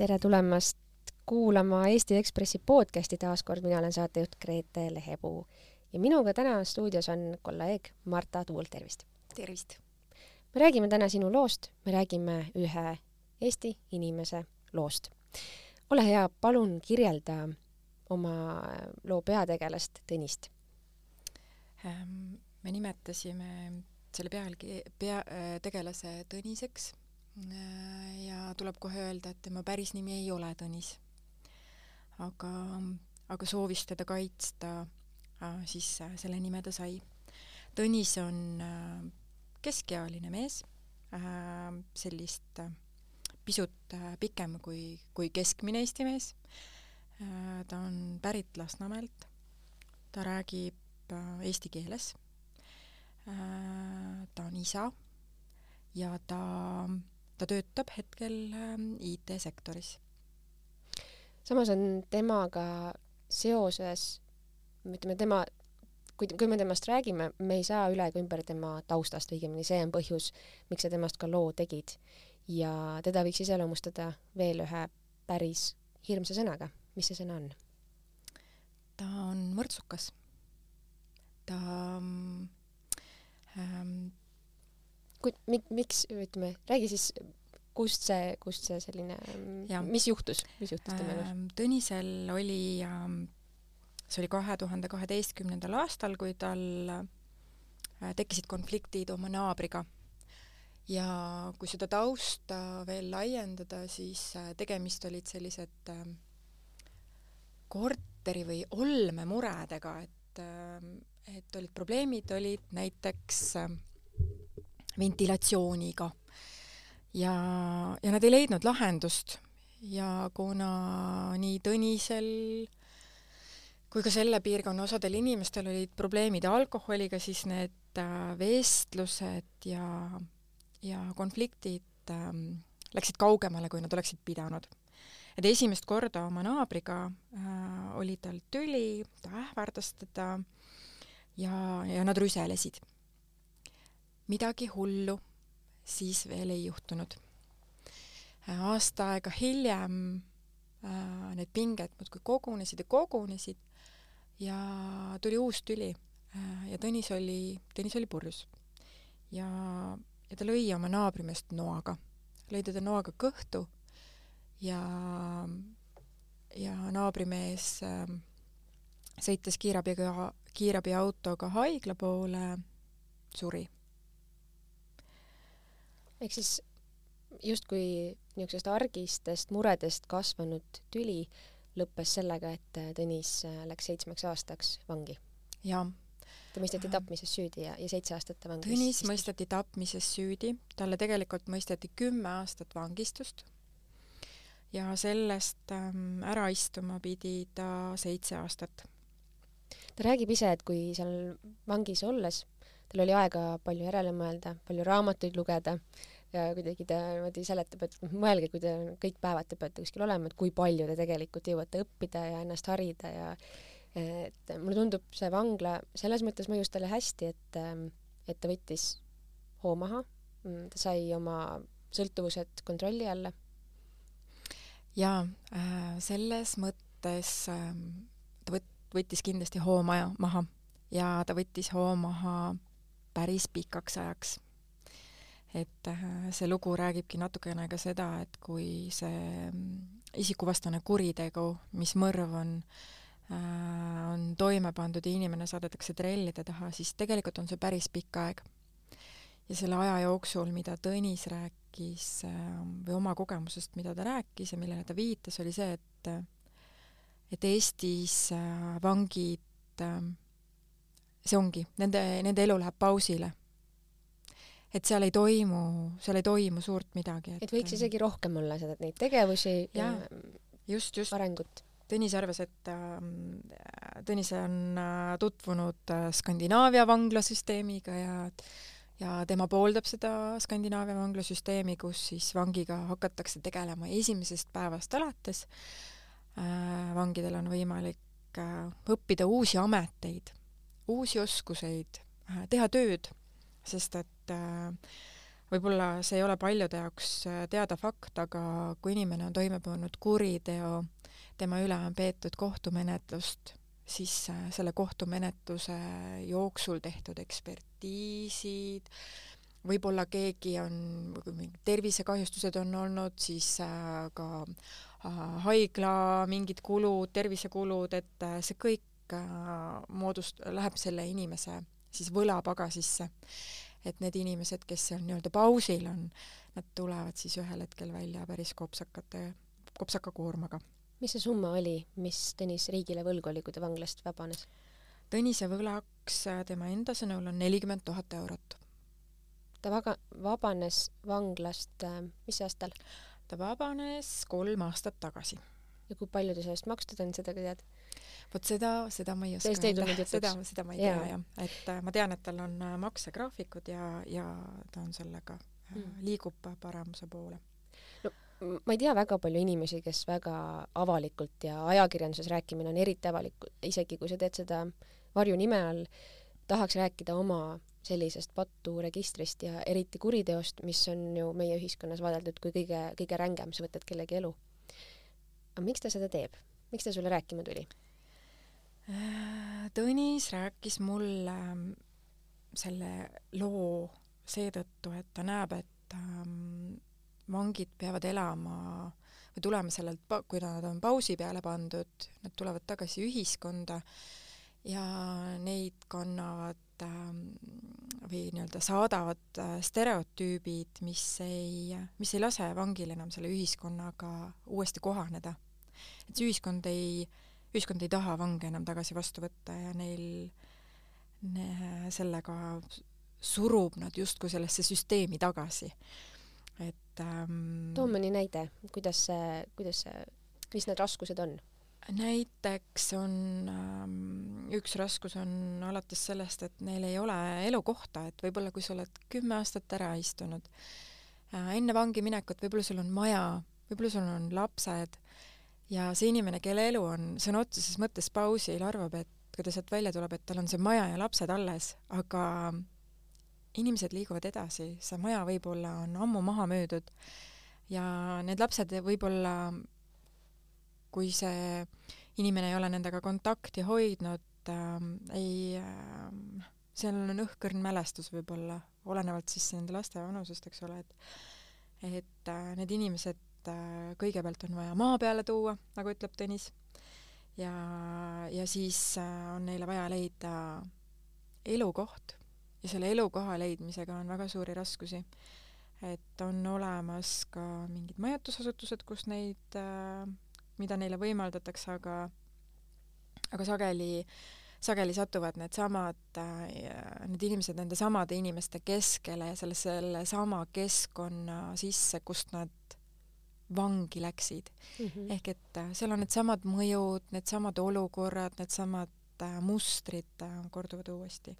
tere tulemast kuulama Eesti Ekspressi podcasti taas kord, mina olen saatejuht Grete Lehepuu ja minuga täna stuudios on kolleeg Marta Tuul, tervist! tervist! me räägime täna sinu loost, me räägime ühe Eesti inimese loost. ole hea, palun kirjelda oma loo peategelast Tõnist. Ähm, me nimetasime selle pealgi, pea, tegelase Tõniseks ja tuleb kohe öelda, et tema päris nimi ei ole Tõnis. aga, aga soovis teda kaitsta, äh, siis äh, selle nime ta sai. Tõnis on keskealine mees, sellist pisut pikem kui, kui keskmine Eesti mees. ta on pärit Lasnamäelt, ta räägib eesti keeles Äh, ta on isa ja ta, ta töötab hetkel ähm, IT-sektoris. samas on temaga seoses, ütleme tema, kui, kui me temast räägime, me ei saa üle ega ümber tema taustast, õigemini see on põhjus, miks sa temast ka loo tegid. ja teda võiks iseloomustada veel ühe päris hirmsa sõnaga. mis see sõna on? ta on mõrtsukas. ta mm, ähm,. Kui, miks, ütleme, räägi siis, kust see, kust see selline, mis juhtus, mis juhtus tema elus ähm,? Tõnisel oli ähm,, see oli kahe tuhande kaheteistkümnendal aastal, kui tal äh, tekkisid konfliktid oma naabriga. ja kui seda tausta veel laiendada, siis äh, tegemist olid sellised äh, korteri või olmemuredega, et äh, et olid probleemid, olid näiteks äh, ventilatsiooniga ja, ja nad ei leidnud lahendust ja kuna nii Tõnisel kui ka selle piirkonna osadel inimestel olid probleemid alkoholiga, siis need äh, vestlused ja, ja konfliktid ähm, läksid kaugemale, kui nad oleksid pidanud. et esimest korda oma naabriga äh, oli tal tüli, ta ähvardas teda ja, ja nad rüselesid. Midagi hullu siis veel ei juhtunud. aasta aega hiljem äh, need pinged muudkui kogunesid ja kogunesid ja tuli uus tüli äh, ja Tõnis oli, Tõnis oli purjus. ja, ja ta lõi oma naabrimeest noaga, lõi teda noaga kõhtu ja, ja naabrimees äh, sõites kiirabiga kiirabiautoga haigla poole, suri. Ehk siis justkui niisugusest argistest muredest kasvanud tüli lõppes sellega, et Tõnis läks seitsmeks aastaks vangi. jaa. ta mõisteti tapmises süüdi ja, ja seitse aastat ta vangis. Tõnis mõisteti tapmises süüdi, talle tegelikult mõisteti kümme aastat vangistust ja sellest ähm, ära istuma pidi ta seitse aastat ta räägib ise, et kui seal vangis olles tal oli aega palju järele mõelda, palju raamatuid lugeda ja kuidagi ta niimoodi seletab, et noh, mõelge, kui te kõik päevad te peate kuskil olema, et kui palju te tegelikult jõuate õppida ja ennast harida ja et mulle tundub see vangla selles mõttes mõjus talle hästi, et, et ta võttis hoo maha, ta sai oma sõltuvused kontrolli alla. jaa äh,, selles mõttes äh, ta võt-, võttis kindlasti hoo maja maha ja ta võttis hoo maha päris pikaks ajaks. et äh, see lugu räägibki natukene ka seda, et kui see mm, isikuvastane kuritegu, mis mõrv on, äh, on toime pandud ja inimene saadetakse trellide taha, siis tegelikult on see päris pikk aeg. ja selle aja jooksul, mida Tõnis rääkis äh, või oma kogemusest, mida ta rääkis ja millele ta viitas, oli see, et et Eestis vangid, see ongi, nende, nende elu läheb pausile. et seal ei toimu, seal ei toimu suurt midagi. et võiks isegi rohkem olla seda, neid tegevusi ja, just, just. arengut. Tõnis arvas, et äh, Tõnis on äh, tutvunud äh, Skandinaavia vanglasüsteemiga ja ja tema pooldab seda Skandinaavia vanglasüsteemi, kus siis vangiga hakatakse tegelema esimesest päevast alates äh, Äh, vangidel on võimalik äh, õppida uusi ameteid, uusi oskuseid, äh, teha tööd, sest et võib-olla see ei ole paljude jaoks äh, teada fakt, aga kui inimene on toime pannud kuriteo, tema üle on peetud kohtumenetlust, siis äh, selle kohtumenetluse jooksul tehtud ekspertiisid, võib-olla keegi on, mingid tervisekahjustused on olnud, siis äh, ka haigla mingid kulud, tervisekulud, et see kõik moodust-, läheb selle inimese siis võlapagasisse et need inimesed, kes seal nii-öelda pausil on, nad tulevad siis ühel hetkel välja päris kopsakate, kopsaka koormaga. mis see summa oli, mis Tõnis riigile võlgu oli, kui ta vanglast vabanes? Tõnise võlaks tema enda sõnul on nelikümmend tuhat eurot. ta vaga-, vabanes vanglast äh, mis aastal? ta vabanes kolm aastat tagasi. ja kui palju ta sellest makstud on, seda ka tead? Vot seda, seda ma ei oska jutuks? seda, seda ma ei tea jah, et äh, ma tean, et tal on äh, maksegraafikud ja, ja ta on sellega äh, mm., liigub paremuse poole. no ma ei tea väga palju inimesi, kes väga avalikult ja ajakirjanduses rääkimine on eriti avalik, isegi kui sa teed seda varjunime all, tahaks rääkida oma sellisest paturegistrist ja eriti kuriteost, mis on ju meie ühiskonnas vaadeldud kui kõige, kõige rängem, sa võtad kellegi elu. aga miks ta seda teeb? Miks ta sulle rääkima tuli? Tõnis rääkis mulle ähm, selle loo seetõttu, et ta näeb, et ähm, vangid peavad elama või tulema sellelt, kui nad on pausi peale pandud, nad tulevad tagasi ühiskonda ja neid kannavad ähm, või nii-öelda saadavad äh, stereotüübid, mis ei, mis ei lase vangil enam selle ühiskonnaga uuesti kohaneda. Et see ühiskond ei äh, ühiskond ei taha vange enam tagasi vastu võtta ja neil ne, sellega surub nad justkui sellesse süsteemi tagasi. et ähm, too mõni näide, kuidas see, kuidas see, mis need raskused on? näiteks on ähm, üks raskus on alates sellest, et neil ei ole elukohta, et võib-olla kui sa oled kümme aastat ära istunud äh,, enne vangi minekut võib-olla sul on maja, võib-olla sul on lapsed ja see inimene, kelle elu on sõna otseses mõttes pausil, arvab, et kui ta sealt välja tuleb, et tal on see maja ja lapsed alles, aga inimesed liiguvad edasi, see maja võib-olla on ammu maha müüdud ja need lapsed võib-olla, kui see inimene ei ole nendega kontakti hoidnud äh,, ei äh,, seal on õhkõrn mälestus võib-olla, olenevalt siis nende laste vanusest, eks ole, et et äh, need inimesed et äh, kõigepealt on vaja maa peale tuua, nagu ütleb Tõnis, ja, ja siis äh, on neile vaja leida elukoht ja selle elukoha leidmisega on väga suuri raskusi. et on olemas ka mingid majutusasutused, kus neid, äh, mida neile võimaldatakse, aga aga sageli sageli satuvad needsamad, need inimesed nende samade inimeste keskele ja selle, sellesama keskkonna sisse, kust nad vangi läksid mm. -hmm. ehk et äh, seal on needsamad mõjud, needsamad olukorrad, needsamad äh, mustrid äh, korduvad uuesti.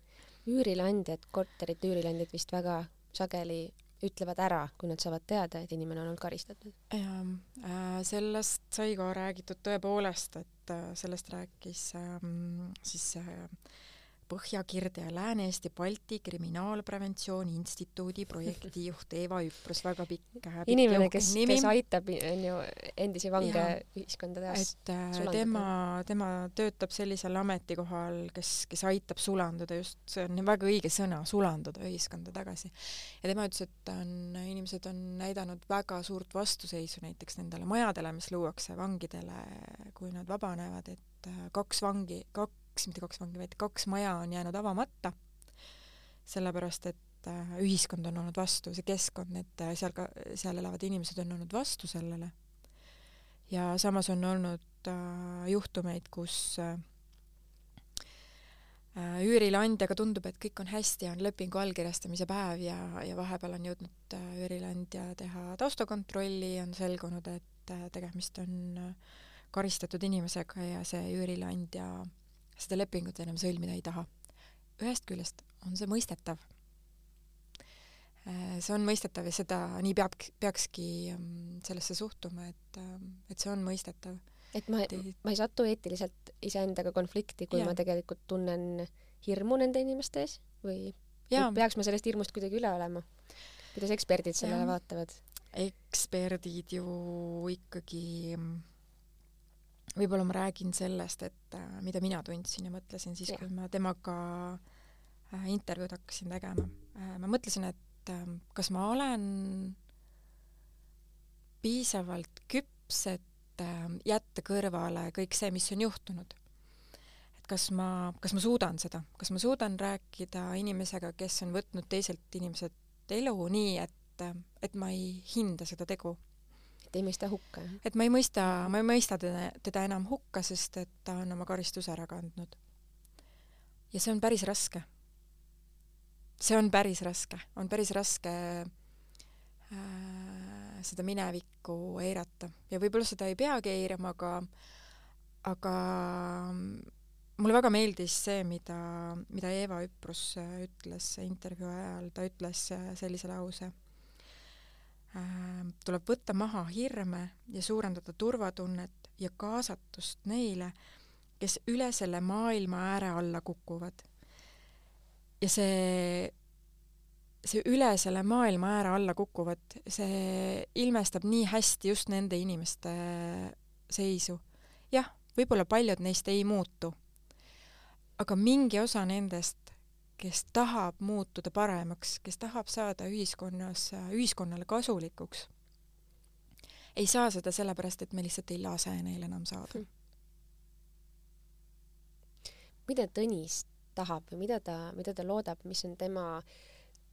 üürileandjad, korterite üürileandjad vist väga sageli ütlevad ära, kui nad saavad teada, et inimene on olnud karistatud. jah, sellest sai ka räägitud tõepoolest, et sellest rääkis ähm, siis Põhja-Kirde ja Lääne-Eesti Balti Kriminaalpreventsiooni Instituudi projektijuht Eeva Üprus, väga pikk, inimene, kes, kes aitab, on ju, endisi vange ühiskonda taas et äh, sulandada. tema, tema töötab sellisel ametikohal, kes, kes aitab sulanduda just, see on väga õige sõna, sulanduda ühiskonda tagasi. ja tema ütles, et on, inimesed on näidanud väga suurt vastuseisu näiteks nendele majadele, mis luuakse vangidele, kui nad vabanevad, et äh, kaks vangi, kaks kaks, mitte kaks vangi, vaid kaks maja on jäänud avamata, sellepärast et äh, ühiskond on olnud vastu, see keskkond, need äh, seal ka, seal elavad inimesed on olnud vastu sellele. ja samas on olnud äh, juhtumeid, kus äh, äh üürileandjaga tundub, et kõik on hästi, on lepingu allkirjastamise päev ja, ja vahepeal on jõudnud üürileandja teha taustakontrolli, on selgunud, et tegemist on karistatud inimesega ja see üürileandja seda lepingut enam sõlmida ei taha. ühest küljest on see mõistetav. Äh, see on mõistetav ja seda, nii peab, peakski ähm, sellesse suhtuma, et, ähm, et see on mõistetav. et ma, ma ei satu eetiliselt iseendaga konflikti, kui ja. ma tegelikult tunnen hirmu nende inimeste ees või, või peaks ma sellest hirmust kuidagi üle olema? kuidas eksperdid sellele Jah. vaatavad? eksperdid ju ikkagi võib-olla ma räägin sellest, et äh, mida mina tundsin ja mõtlesin siis, kui ma temaga äh, intervjuud hakkasin tegema. ma mõtlesin, et äh, kas ma olen piisavalt küps, et jätta kõrvale kõik see, mis on juhtunud. et kas ma, kas ma suudan seda, kas ma suudan rääkida inimesega, kes on võtnud teiselt inimeselt elu nii, et, et ma ei hinda seda tegu et ei mõista hukka? et ma ei mõista, ma ei mõista teda, teda enam hukka, sest et ta on oma karistuse ära kandnud. ja see on päris raske. see on päris raske, on päris raske äh, seda minevikku eirata ja võib-olla seda ei peagi eirama, aga aga mulle väga meeldis see, mida, mida Eeva Üprus ütles intervjuu ajal, ta ütles sellise lause tuleb võtta maha hirme ja suurendada turvatunnet ja kaasatust neile, kes üle selle maailma ääre alla kukuvad. ja see, see üle selle maailma ääre alla kukuvad, see ilmestab nii hästi just nende inimeste seisu. jah, võib-olla paljud neist ei muutu, aga mingi osa nendest kes tahab muutuda paremaks, kes tahab saada ühiskonnas, ühiskonnale kasulikuks, ei saa seda sellepärast, et me lihtsalt ei lase neil enam saada. mida Tõnis tahab või mida ta, mida ta loodab, mis on tema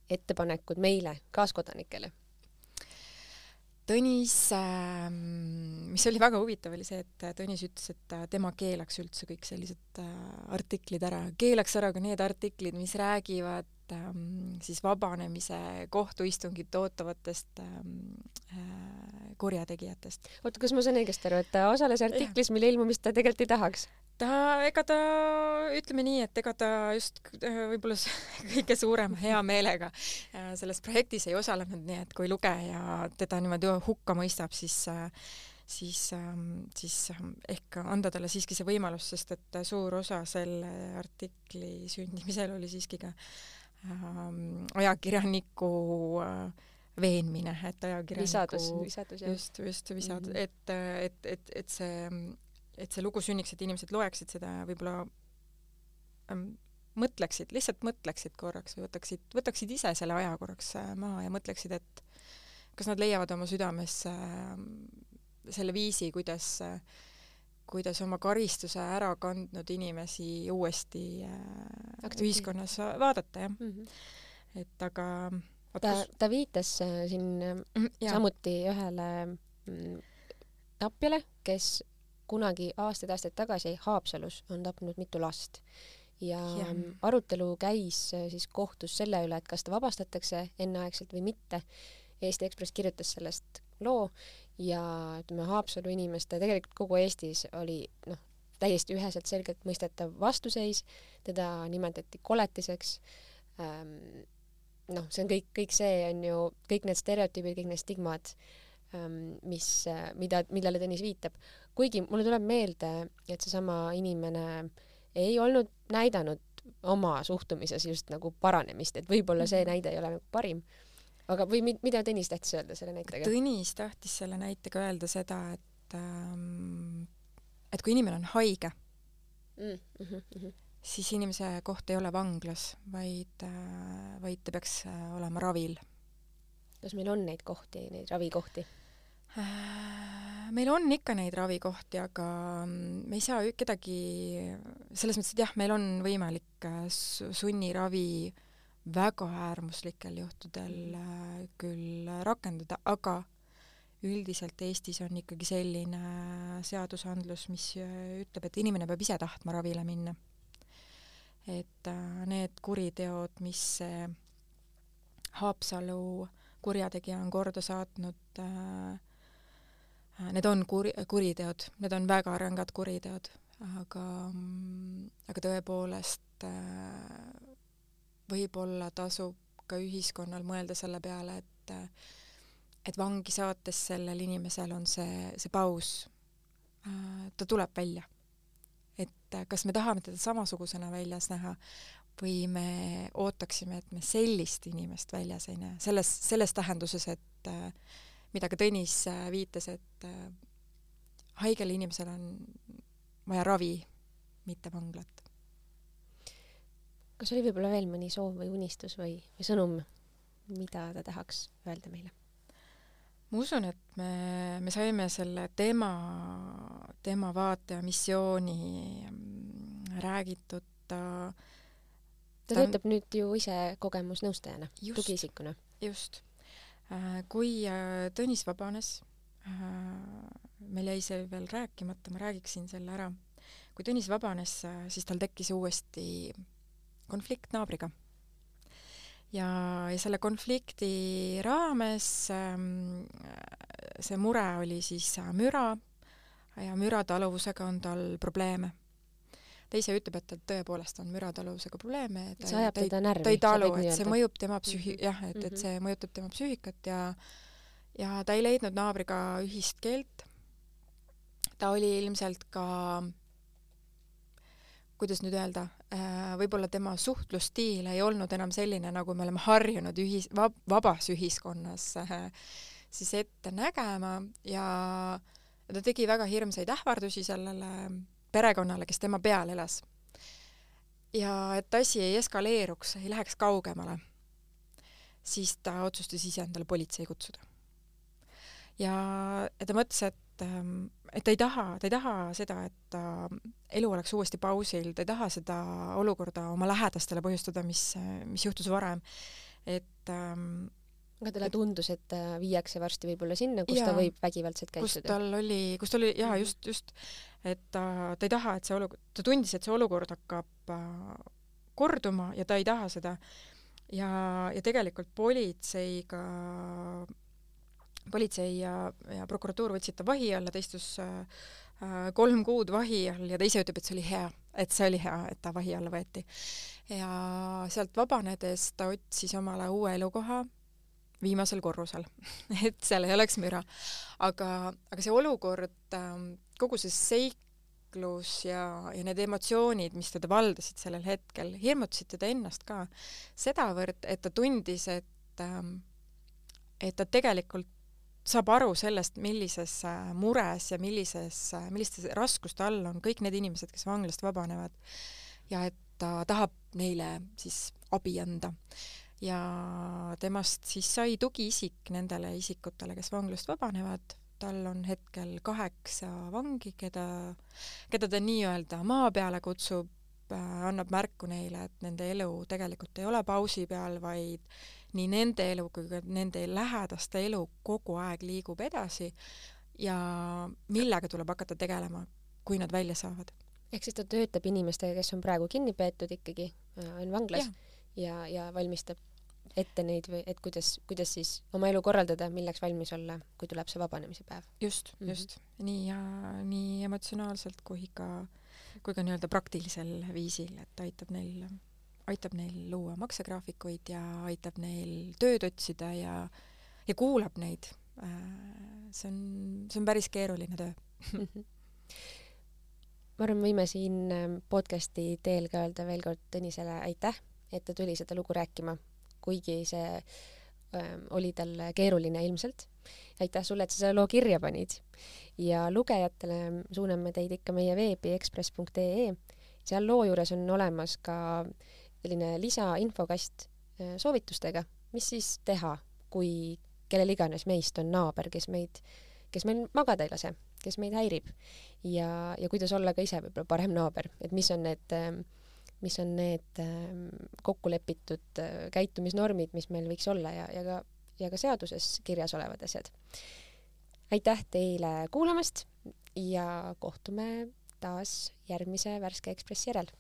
ettepanekud meile, kaaskodanikele? Tõnis äh,, mis oli väga huvitav, oli see, et Tõnis ütles, et tema keelaks üldse kõik sellised äh, artiklid ära, keelaks ära ka need artiklid, mis räägivad ähm, siis vabanemise kohtuistungit ootavatest ähm, äh, kurjategijatest. oota, kas ma saan õigesti aru, et ta osales artiklis, mille ilmumist ta tegelikult ei tahaks? Ta, ega ta, ütleme nii, et ega ta just võib-olla kõige suurema heameelega selles projektis ei osalenud, nii et kui lugeja teda niimoodi hukka mõistab, siis siis, siis ehk anda talle siiski see võimalus, sest et suur osa selle artikli sündimisel oli siiski ka ähm, ajakirjaniku äh, veenmine, et ajakirjaniku visadus, visadus just, just visadus mm, -hmm. et, et, et, et see et see lugu sünniks, et inimesed loeksid seda ja võib-olla ähm, mõtleksid, lihtsalt mõtleksid korraks või võtaksid, võtaksid ise selle aja korraks äh, maha ja mõtleksid, et kas nad leiavad oma südames äh, selle viisi, kuidas äh, kuidas oma karistuse ära kandnud inimesi uuesti äh, ühiskonnas vaadata, jah mm. -hmm. et aga ta, ta viitas äh, siin mm, ja. samuti ühele mm, tapjale, kes kunagi aastaid-aastaid tagasi Haapsalus on tapnud mitu last ja, ja arutelu käis äh, siis kohtus selle üle, et kas ta vabastatakse enneaegselt või mitte. Eesti Ekspress kirjutas sellest loo ja ütleme, Haapsalu inimeste, tegelikult kogu Eestis oli noh, täiesti üheselt selgelt mõistetav vastuseis, teda nimetati koletiseks ähm,. noh, see on kõik, kõik see on ju, kõik need stereotüübid, kõik need stigmad ähm,, mis, mida, millele Tõnis viitab kuigi mulle tuleb meelde, et seesama inimene ei olnud näidanud oma suhtumises just nagu paranemist, et võib-olla see mhm. näide ei ole nagu parim. aga, või mida Tõnis tahtis öelda selle näitega? Tõnis tahtis selle näitega öelda seda, et ähm, et kui inimene on haige mm, mm, -hmm. siis inimese koht ei ole vanglas, vaid äh,, vaid ta peaks äh, olema ravil. Kas meil on neid kohti, neid ravikohti äh,? meil on ikka neid ravikohti, aga mm, me ei saa kedagi, selles mõttes, et jah, meil on võimalik äh, sunniravi väga äärmuslikel juhtudel äh, küll rakendada, aga üldiselt Eestis on ikkagi selline seadusandlus, mis ütleb, et inimene peab ise tahtma ravile minna. et need kuriteod, mis Haapsalu kurjategija on korda saatnud äh, Äh, need on kuri, kuriteod, need on väga rängad kuriteod, aga, aga tõepoolest äh, võib-olla tasub ka ühiskonnal mõelda selle peale, et et vangi saates sellel inimesel on see, see paus, äh, ta tuleb välja. et kas me tahame teda samasugusena väljas näha või me ootaksime, et me sellist inimest väljas ei näe, selles, selles tähenduses, et äh, mida ka Tõnis äh, viitas, et äh, haigel inimesel on vaja ravi, mitte vanglat. kas oli võib-olla veel mõni soov või unistus või, või sõnum, mida ta tahaks öelda meile? ma usun, et me, me saime selle tema, tema vaate ja missiooni mm, räägitud ta ta töötab nüüd ju ise kogemusnõustajana, tugiisikuna. just. Äh, kui äh, Tõnis vabanes, äh, meil jäi see veel rääkimata, ma räägiksin selle ära. kui Tõnis vabanes, siis tal tekkis uuesti konflikt naabriga ja, ja selle konflikti raames ähm, see mure oli siis müra ja mürataluvusega on tal probleeme ta ise ütleb, et tal tõepoolest on mürataluvusega probleeme, ta, see ajab teda närvi. ta ei talu, et see mõjub tema psüühi- mm, -hmm. jah, et, et mhm. see mõjutab tema psüühikat ja ja ta ei leidnud naabriga ühist keelt. ta oli ilmselt ka kuidas nüüd öelda, äh, võib-olla tema suhtlusstiil ei olnud enam selline, nagu me oleme harjunud ühis-, vab-, vabas ühiskonnas äh, siis ette nägema ja ta tegi väga hirmsaid ähvardusi sellele perekonnale, kes tema peal elas. ja et asi ei eskaleeruks, ei läheks kaugemale, siis ta otsustas ise endale politsei kutsuda. ja, ja ta mõtles, et, ähm, et ta ei taha, ta ei taha seda, et ta elu oleks uuesti pausil, ta ei taha seda olukorda oma lähedastele põhjustada, mis, mis juhtus varem. et ähm, aga talle tundus, et viiakse varsti võib-olla sinna, kus ja, ta võib vägivaldselt käituda. kus tal oli, kus tal oli, jaa, mhm. just, just, et ta, ta ei taha, et see olukord, ta tundis, et see olukord hakkab äh, korduma ja ta ei taha seda. ja, ja tegelikult politseiga, politsei ja, ja prokuratuur võtsid ta vahi alla, ta istus äh, äh, kolm kuud vahi all ja ta ise ütleb, et see oli hea, et see oli hea, et ta vahi alla võeti. ja sealt vabanedes ta otsis omale uue elukoha viimasel korrusel et seal ei oleks müra. aga, aga see olukord, ähm, kogu see seiklus ja, ja need emotsioonid, mis teda valdasid sellel hetkel, hirmutasid teda ennast ka sedavõrd, et ta tundis, et ähm, et ta tegelikult saab aru sellest, millises äh, mures ja millises, äh, milliste raskuste all on kõik need inimesed, kes vanglast vabanevad. ja et ta tahab neile siis abi anda ja temast siis sai tugiisik nendele isikutele, kes vanglast vabanevad, tal on hetkel kaheksa vangi, keda, keda ta nii-öelda maa peale kutsub, äh, annab märku neile, et nende elu tegelikult ei ole pausi peal, vaid nii nende elu kui ka nende lähedaste elu kogu aeg liigub edasi ja millega tuleb hakata tegelema, kui nad välja saavad. ehk siis ta töötab inimestega, kes on praegu kinni peetud ikkagi, äh, on vanglas. Ja ja, ja valmistab ette neid või et kuidas, kuidas siis oma elu korraldada, milleks valmis olla, kui tuleb see vabanemise päev. just mm, -hmm. just. nii ja nii emotsionaalselt kui ka, kui ka nii-öelda praktilisel viisil, et aitab neil, aitab neil luua maksegraafikuid ja aitab neil tööd otsida ja, ja kuulab neid. Äh, see on, see on päris keeruline töö mhm. ma arvan, võime siin podcasti teel ka öelda veel kord Tõnisele aitäh et ta tuli seda lugu rääkima, kuigi see äh, oli tal keeruline ilmselt. aitäh sulle, et sa selle loo kirja panid. ja lugejatele suuname teid ikka meie veebi ekspress.ee. seal loo juures on olemas ka selline lisainfokast äh, soovitustega, mis siis teha, kui kellel iganes meist on naaber, kes meid, kes meil magada ei lase, kes meid häirib ja, ja kuidas olla ka ise võib-olla parem naaber, et mis on need äh, mis on need ähm, kokku lepitud äh, käitumisnormid, mis meil võiks olla ja, ja ka, ja ka seaduses kirjas olevad asjad. aitäh teile kuulamast ja kohtume taas järgmise Värske Ekspressi järel